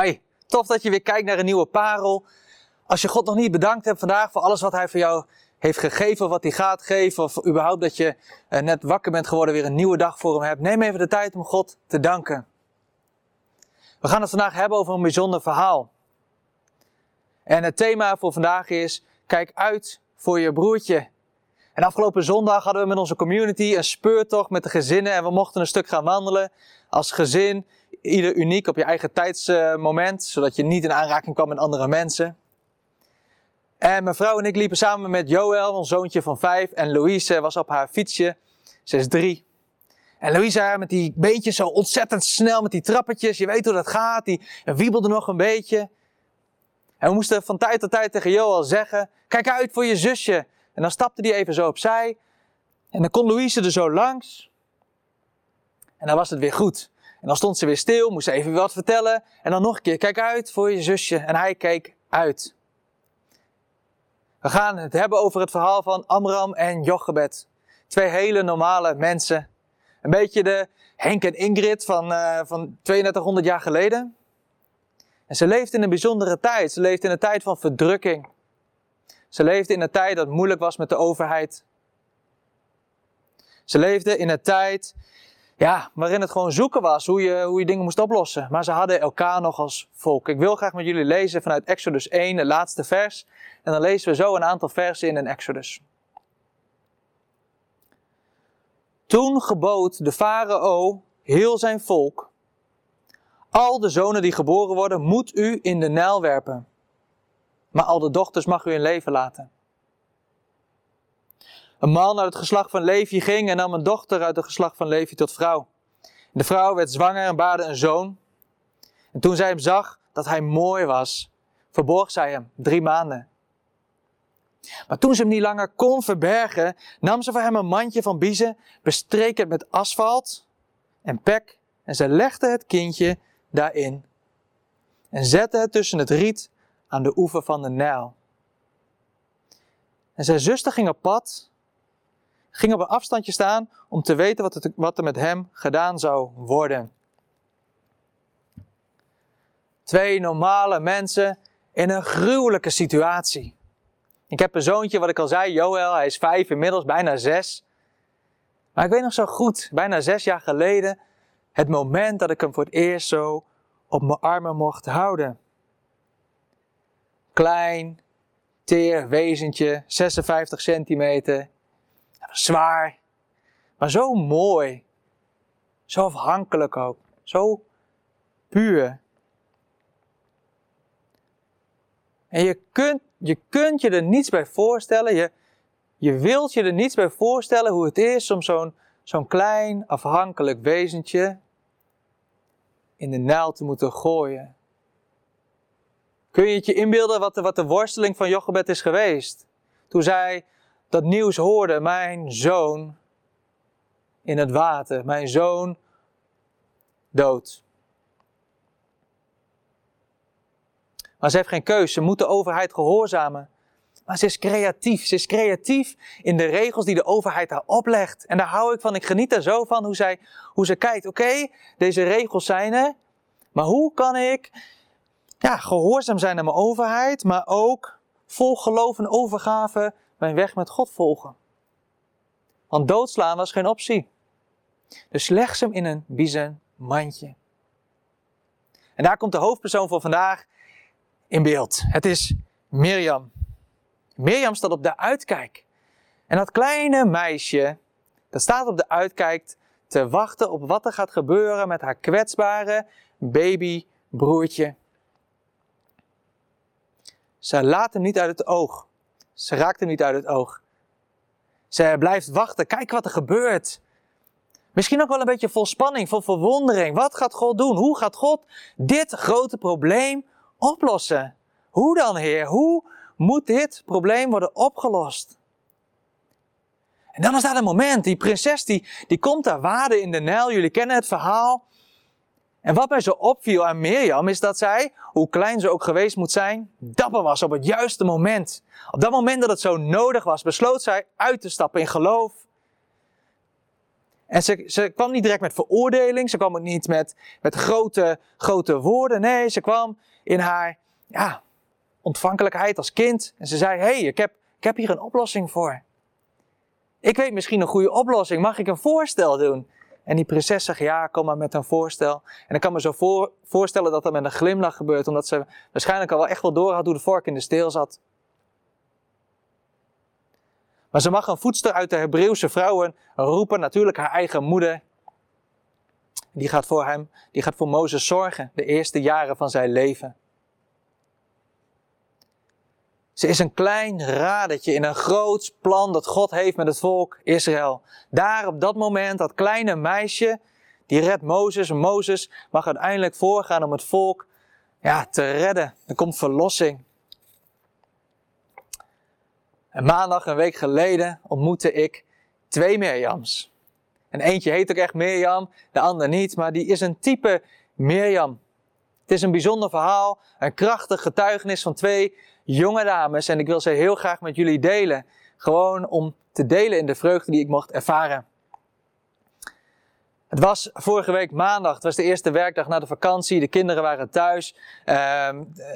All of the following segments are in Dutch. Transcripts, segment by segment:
Hi, tof dat je weer kijkt naar een nieuwe parel. Als je God nog niet bedankt hebt vandaag voor alles wat Hij voor jou heeft gegeven, wat Hij gaat geven, of überhaupt dat je eh, net wakker bent geworden, weer een nieuwe dag voor Hem hebt, neem even de tijd om God te danken. We gaan het vandaag hebben over een bijzonder verhaal. En het thema voor vandaag is: kijk uit voor je broertje. En afgelopen zondag hadden we met onze community een speurtocht met de gezinnen en we mochten een stuk gaan wandelen als gezin ieder uniek op je eigen tijdsmoment, zodat je niet in aanraking kwam met andere mensen. En mijn vrouw en ik liepen samen met Joël, ons zoontje van vijf, en Louise was op haar fietsje, ze is drie. En Louise met die beentjes zo ontzettend snel met die trappetjes, je weet hoe dat gaat, die wiebelde nog een beetje. En we moesten van tijd tot tijd tegen Joël zeggen, kijk uit voor je zusje. En dan stapte die even zo opzij. En dan kon Louise er zo langs. En dan was het weer goed. En dan stond ze weer stil, moest even wat vertellen. En dan nog een keer, kijk uit voor je zusje. En hij keek uit. We gaan het hebben over het verhaal van Amram en Jochebed. Twee hele normale mensen. Een beetje de Henk en Ingrid van, uh, van 3200 jaar geleden. En ze leefden in een bijzondere tijd. Ze leefden in een tijd van verdrukking. Ze leefden in een tijd dat moeilijk was met de overheid. Ze leefden in een tijd ja, waarin het gewoon zoeken was hoe je, hoe je dingen moest oplossen. Maar ze hadden elkaar nog als volk. Ik wil graag met jullie lezen vanuit Exodus 1, het laatste vers. En dan lezen we zo een aantal versen in in Exodus. Toen gebood de farao heel zijn volk. Al de zonen die geboren worden, moet u in de Nijl werpen. Maar al de dochters mag u in leven laten. Een man uit het geslacht van Levi ging en nam een dochter uit het geslacht van Levi tot vrouw. De vrouw werd zwanger en baarde een zoon. En toen zij hem zag dat hij mooi was, verborg zij hem drie maanden. Maar toen ze hem niet langer kon verbergen, nam ze voor hem een mandje van biezen, bestreek het met asfalt en pek en ze legde het kindje daarin en zette het tussen het riet aan de oever van de Nijl. En zijn zuster ging op pad ging op een afstandje staan om te weten wat, wat er met hem gedaan zou worden. Twee normale mensen in een gruwelijke situatie. Ik heb een zoontje, wat ik al zei, Joël, hij is vijf, inmiddels bijna zes. Maar ik weet nog zo goed, bijna zes jaar geleden, het moment dat ik hem voor het eerst zo op mijn armen mocht houden. Klein, teer wezentje, 56 centimeter, zwaar, maar zo mooi. Zo afhankelijk ook. Zo puur. En je kunt, je kunt je er niets bij voorstellen. Je, je wilt je er niets bij voorstellen hoe het is om zo'n zo'n klein, afhankelijk wezentje in de Nijl te moeten gooien. Kun je het je inbeelden wat de, wat de worsteling van Jochebed is geweest? Toen zij dat nieuws hoorde, mijn zoon in het water, mijn zoon dood. Maar ze heeft geen keus, ze moet de overheid gehoorzamen. Maar ze is creatief, ze is creatief in de regels die de overheid haar oplegt. En daar hou ik van, ik geniet er zo van hoe, zij, hoe ze kijkt. Oké, deze regels zijn er, maar hoe kan ik ja, gehoorzaam zijn aan mijn overheid, maar ook vol geloof en overgave mijn weg met God volgen. Want doodslaan was geen optie. Dus ze hem in een biezen mandje. En daar komt de hoofdpersoon van vandaag in beeld. Het is Mirjam. Mirjam staat op de uitkijk. En dat kleine meisje, dat staat op de uitkijk te wachten op wat er gaat gebeuren met haar kwetsbare babybroertje. Ze laat hem niet uit het oog. Ze raakt hem niet uit het oog. Ze blijft wachten. Kijk wat er gebeurt. Misschien ook wel een beetje vol spanning, vol verwondering. Wat gaat God doen? Hoe gaat God dit grote probleem oplossen? Hoe dan, Heer? Hoe moet dit probleem worden opgelost? En dan is daar een moment. Die prinses die, die komt daar waden in de Nijl. Jullie kennen het verhaal. En wat mij zo opviel aan Mirjam is dat zij, hoe klein ze ook geweest moet zijn, dapper was op het juiste moment. Op dat moment dat het zo nodig was, besloot zij uit te stappen in geloof. En ze, ze kwam niet direct met veroordeling, ze kwam ook niet met, met grote, grote woorden. Nee, ze kwam in haar ja, ontvankelijkheid als kind. En ze zei, hé, hey, ik, heb, ik heb hier een oplossing voor. Ik weet misschien een goede oplossing, mag ik een voorstel doen? En die prinses zegt, ja, kom maar met een voorstel. En ik kan me zo voor, voorstellen dat dat met een glimlach gebeurt, omdat ze waarschijnlijk al wel echt wel door had hoe de vork in de steel zat. Maar ze mag een voedster uit de Hebreeuwse vrouwen roepen, natuurlijk haar eigen moeder. Die gaat voor hem, die gaat voor Mozes zorgen, de eerste jaren van zijn leven. Ze is een klein radetje in een groot plan dat God heeft met het volk Israël. Daar op dat moment, dat kleine meisje, die redt Mozes. Mozes mag uiteindelijk voorgaan om het volk ja, te redden. Er komt verlossing. En maandag, een week geleden, ontmoette ik twee Mirjams. En eentje heet ook echt Mirjam, de ander niet, maar die is een type Mirjam. Het is een bijzonder verhaal, een krachtig getuigenis van twee jonge dames. En ik wil ze heel graag met jullie delen. Gewoon om te delen in de vreugde die ik mocht ervaren. Het was vorige week maandag, het was de eerste werkdag na de vakantie. De kinderen waren thuis. Uh,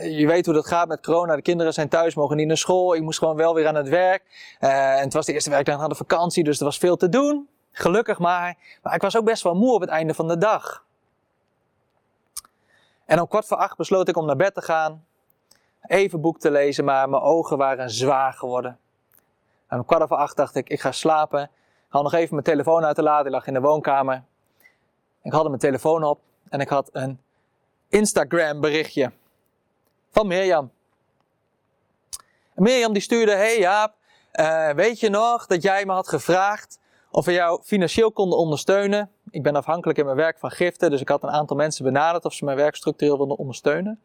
je weet hoe dat gaat met corona. De kinderen zijn thuis, mogen niet naar school. Ik moest gewoon wel weer aan het werk. Uh, en het was de eerste werkdag na de vakantie, dus er was veel te doen. Gelukkig maar. Maar ik was ook best wel moe op het einde van de dag. En om kwart voor acht besloot ik om naar bed te gaan. Even boek te lezen, maar mijn ogen waren zwaar geworden. En om kwart voor acht dacht ik, ik ga slapen. Ik had nog even mijn telefoon uit te laden. Ik lag in de woonkamer. Ik had mijn telefoon op en ik had een Instagram berichtje van Mirjam. En Mirjam die stuurde, hey Jaap, uh, weet je nog dat jij me had gevraagd of we jou financieel konden ondersteunen? Ik ben afhankelijk in mijn werk van giften, dus ik had een aantal mensen benaderd of ze mijn werk structureel wilden ondersteunen.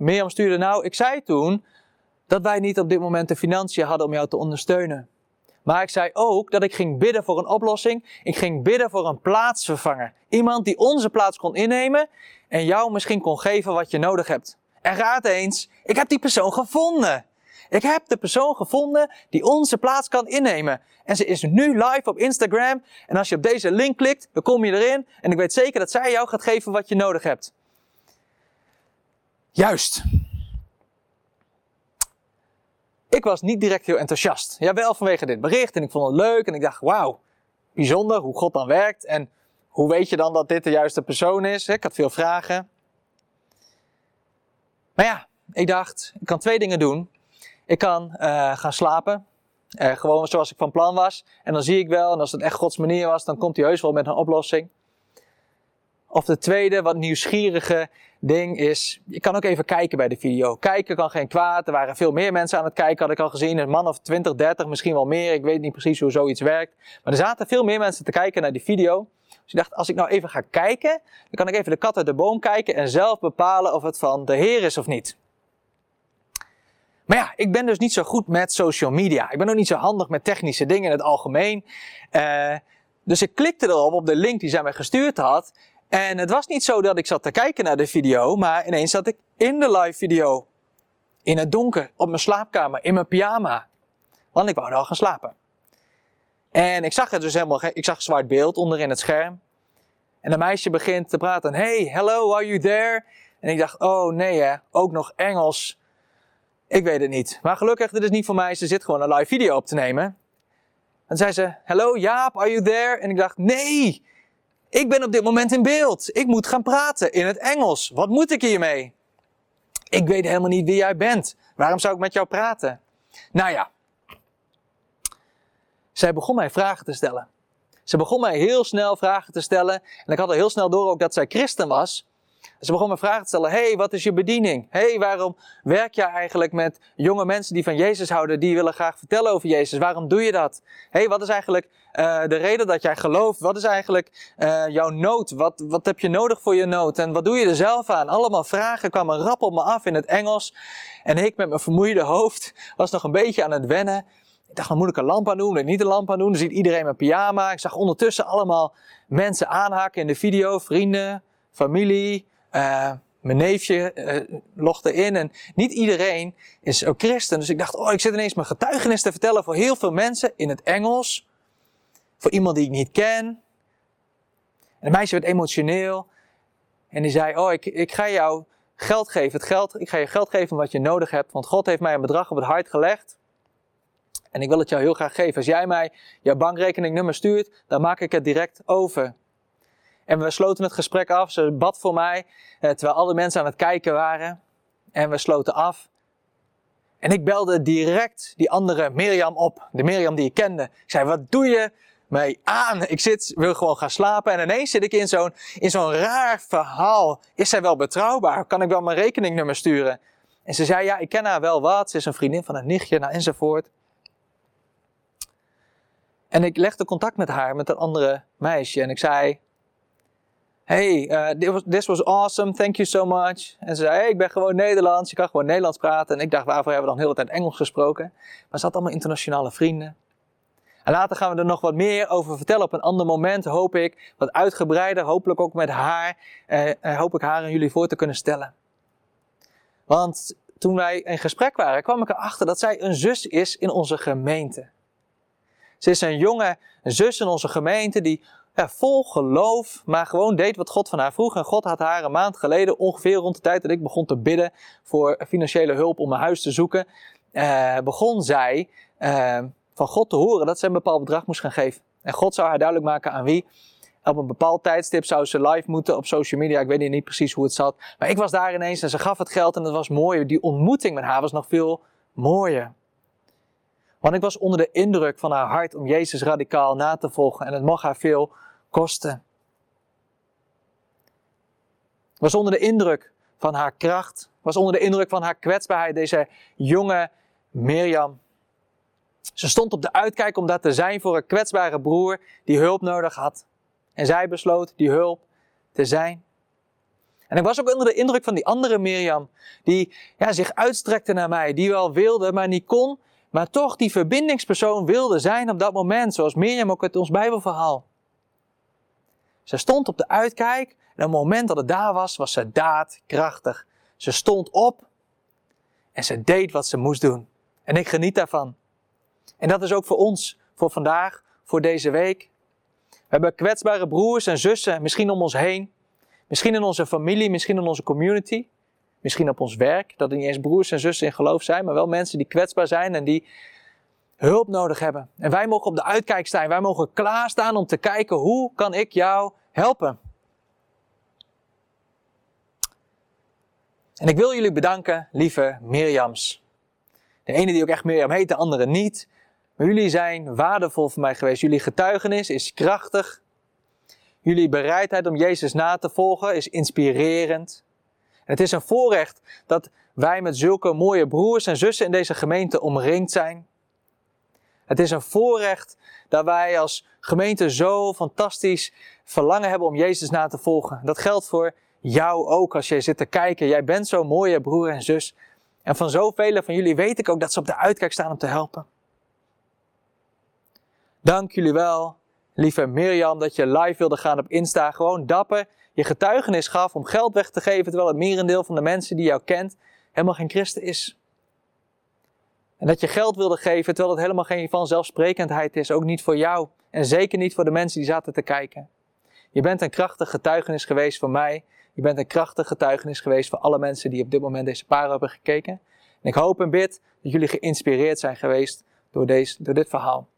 Mirjam stuurde, nou, ik zei toen dat wij niet op dit moment de financiën hadden om jou te ondersteunen. Maar ik zei ook dat ik ging bidden voor een oplossing. Ik ging bidden voor een plaatsvervanger. Iemand die onze plaats kon innemen en jou misschien kon geven wat je nodig hebt. En raad eens, ik heb die persoon gevonden. Ik heb de persoon gevonden die onze plaats kan innemen. En ze is nu live op Instagram. En als je op deze link klikt, dan kom je erin. En ik weet zeker dat zij jou gaat geven wat je nodig hebt. Juist. Ik was niet direct heel enthousiast. Ja, wel vanwege dit bericht en ik vond het leuk en ik dacht, wauw, bijzonder hoe God dan werkt. En hoe weet je dan dat dit de juiste persoon is? Ik had veel vragen. Maar ja, ik dacht, ik kan twee dingen doen. Ik kan uh, gaan slapen, uh, gewoon zoals ik van plan was. En dan zie ik wel, en als het echt Gods manier was, dan komt hij heus wel met een oplossing. Of de tweede, wat nieuwsgierige ding is, je kan ook even kijken bij de video. Kijken kan geen kwaad. Er waren veel meer mensen aan het kijken, had ik al gezien. Een man of 20, 30, misschien wel meer. Ik weet niet precies hoe zoiets werkt. Maar er zaten veel meer mensen te kijken naar die video. Dus ik dacht, als ik nou even ga kijken, dan kan ik even de kat uit de boom kijken en zelf bepalen of het van de Heer is of niet. Maar ja, ik ben dus niet zo goed met social media. Ik ben ook niet zo handig met technische dingen in het algemeen. Uh, dus ik klikte erop op de link die zij mij gestuurd had. En het was niet zo dat ik zat te kijken naar de video, maar ineens zat ik in de live video. In het donker, op mijn slaapkamer, in mijn pyjama. Want ik wou al gaan slapen. En ik zag het dus helemaal, ik zag zwart beeld onderin het scherm. En een meisje begint te praten. Hey, hello, are you there? En ik dacht, oh nee hè, ook nog Engels. Ik weet het niet. Maar gelukkig, dit is niet voor mij. Ze zit gewoon een live video op te nemen. En zei ze, hello Jaap, are you there? En ik dacht, nee, ik ben op dit moment in beeld. Ik moet gaan praten in het Engels. Wat moet ik hiermee? Ik weet helemaal niet wie jij bent. Waarom zou ik met jou praten? Nou ja. Zij begon mij vragen te stellen. Ze begon mij heel snel vragen te stellen. En ik had al heel snel door ook dat zij christen was. Ze begon me vragen te stellen. hey, wat is je bediening? hey, waarom werk jij eigenlijk met jonge mensen die van Jezus houden, die willen graag vertellen over Jezus? Waarom doe je dat? hey, wat is eigenlijk uh, de reden dat jij gelooft? Wat is eigenlijk uh, jouw nood? Wat, wat heb je nodig voor je nood? En wat doe je er zelf aan? Allemaal vragen kwamen rap op me af in het Engels. En ik met mijn vermoeide hoofd was nog een beetje aan het wennen. Ik dacht, dan moet ik een lamp aan doen, en niet een lamp aan doen. Dan ziet iedereen mijn pyjama. Ik zag ondertussen allemaal mensen aanhaken in de video, vrienden, familie, uh, mijn neefje uh, logde in en niet iedereen is ook christen. Dus ik dacht, oh, ik zit ineens mijn getuigenis te vertellen voor heel veel mensen in het Engels. Voor iemand die ik niet ken. En het meisje werd emotioneel. En die zei, oh, ik, ik ga jou geld geven. Het geld, ik ga je geld geven wat je nodig hebt. Want God heeft mij een bedrag op het hart gelegd. En ik wil het jou heel graag geven. Als jij mij jouw bankrekeningnummer stuurt, dan maak ik het direct over. En we sloten het gesprek af. Ze bad voor mij, eh, terwijl alle mensen aan het kijken waren. En we sloten af. En ik belde direct die andere Mirjam op. De Mirjam die ik kende. Ik zei, wat doe je mij aan? Ik zit, wil gewoon gaan slapen. En ineens zit ik in zo'n, in zo'n raar verhaal. Is zij wel betrouwbaar? Kan ik wel mijn rekeningnummer sturen? En ze zei, ja, ik ken haar wel wat. Ze is een vriendin van een nichtje, nou, enzovoort. En ik legde contact met haar, met een andere meisje. En ik zei, hey, uh, this, was, awesome, thank you so much. En ze zei, hey, ik ben gewoon Nederlands, je kan gewoon Nederlands praten. En ik dacht, waarvoor hebben we dan de hele tijd Engels gesproken? Maar ze had allemaal internationale vrienden. En later gaan we er nog wat meer over vertellen op een ander moment, hoop ik. Wat uitgebreider, hopelijk ook met haar. Eh, eh, hoop ik haar aan jullie voor te kunnen stellen. Want toen wij in gesprek waren, kwam ik erachter dat zij een zus is in onze gemeente. Ze is een jonge zus in onze gemeente die vol geloof, maar gewoon deed wat God van haar vroeg. En God had haar een maand geleden, ongeveer rond de tijd dat ik begon te bidden voor financiële hulp om een huis te zoeken, eh, begon zij eh, van God te horen dat ze een bepaald bedrag moest gaan geven. En God zou haar duidelijk maken aan wie. Op een bepaald tijdstip zou ze live moeten op social media. Ik weet niet precies hoe het zat. Maar ik was daar ineens en ze gaf het geld en het was mooi. Die ontmoeting met haar was nog veel mooier. Want ik was onder de indruk van haar hart om Jezus radicaal na te volgen en het mocht haar veel kosten. Was onder de indruk van haar kracht, was onder de indruk van haar kwetsbaarheid, deze jonge Mirjam. Ze stond op de uitkijk om daar te zijn voor een kwetsbare broer die hulp nodig had. En zij besloot die hulp te zijn. En ik was ook onder de indruk van die andere Mirjam, die ja, zich uitstrekte naar mij, die wel wilde, maar niet kon, maar toch die verbindingspersoon wilde zijn op dat moment, zoals Mirjam ook uit ons Bijbelverhaal. Ze stond op de uitkijk en op het moment dat het daar was, was ze daadkrachtig. Ze stond op en ze deed wat ze moest doen. En ik geniet daarvan. En dat is ook voor ons, voor vandaag, voor deze week. We hebben kwetsbare broers en zussen, misschien om ons heen. Misschien in onze familie, misschien in onze community. Misschien op ons werk, dat er niet eens broers en zussen in geloof zijn, maar wel mensen die kwetsbaar zijn en die hulp nodig hebben. En wij mogen op de uitkijk staan. Wij mogen klaarstaan om te kijken hoe kan ik jou helpen. En ik wil jullie bedanken, lieve Mirjams. De ene die ook echt Mirjam heet, de andere niet. Maar jullie zijn waardevol voor mij geweest. Jullie getuigenis is krachtig. Jullie bereidheid om Jezus na te volgen is inspirerend het is een voorrecht dat wij met zulke mooie broers en zussen in deze gemeente omringd zijn. Het is een voorrecht dat wij als gemeente zo fantastisch verlangen hebben om Jezus na te volgen. Dat geldt voor jou ook als jij zit te kijken. Jij bent zo'n mooie broer en zus. En van zoveel van jullie weet ik ook dat ze op de uitkijk staan om te helpen. Dank jullie wel, lieve Mirjam, dat je live wilde gaan op Insta. Gewoon dapper je getuigenis gaf om geld weg te geven, terwijl het merendeel van de mensen die jou kent helemaal geen christen is. En dat je geld wilde geven, terwijl het helemaal geen vanzelfsprekendheid is, ook niet voor jou. En zeker niet voor de mensen die zaten te kijken. Je bent een krachtig getuigenis geweest voor mij. Je bent een krachtig getuigenis geweest voor alle mensen die op dit moment deze paar hebben gekeken. En ik hoop en bid dat jullie geïnspireerd zijn geweest door, deze, door dit verhaal.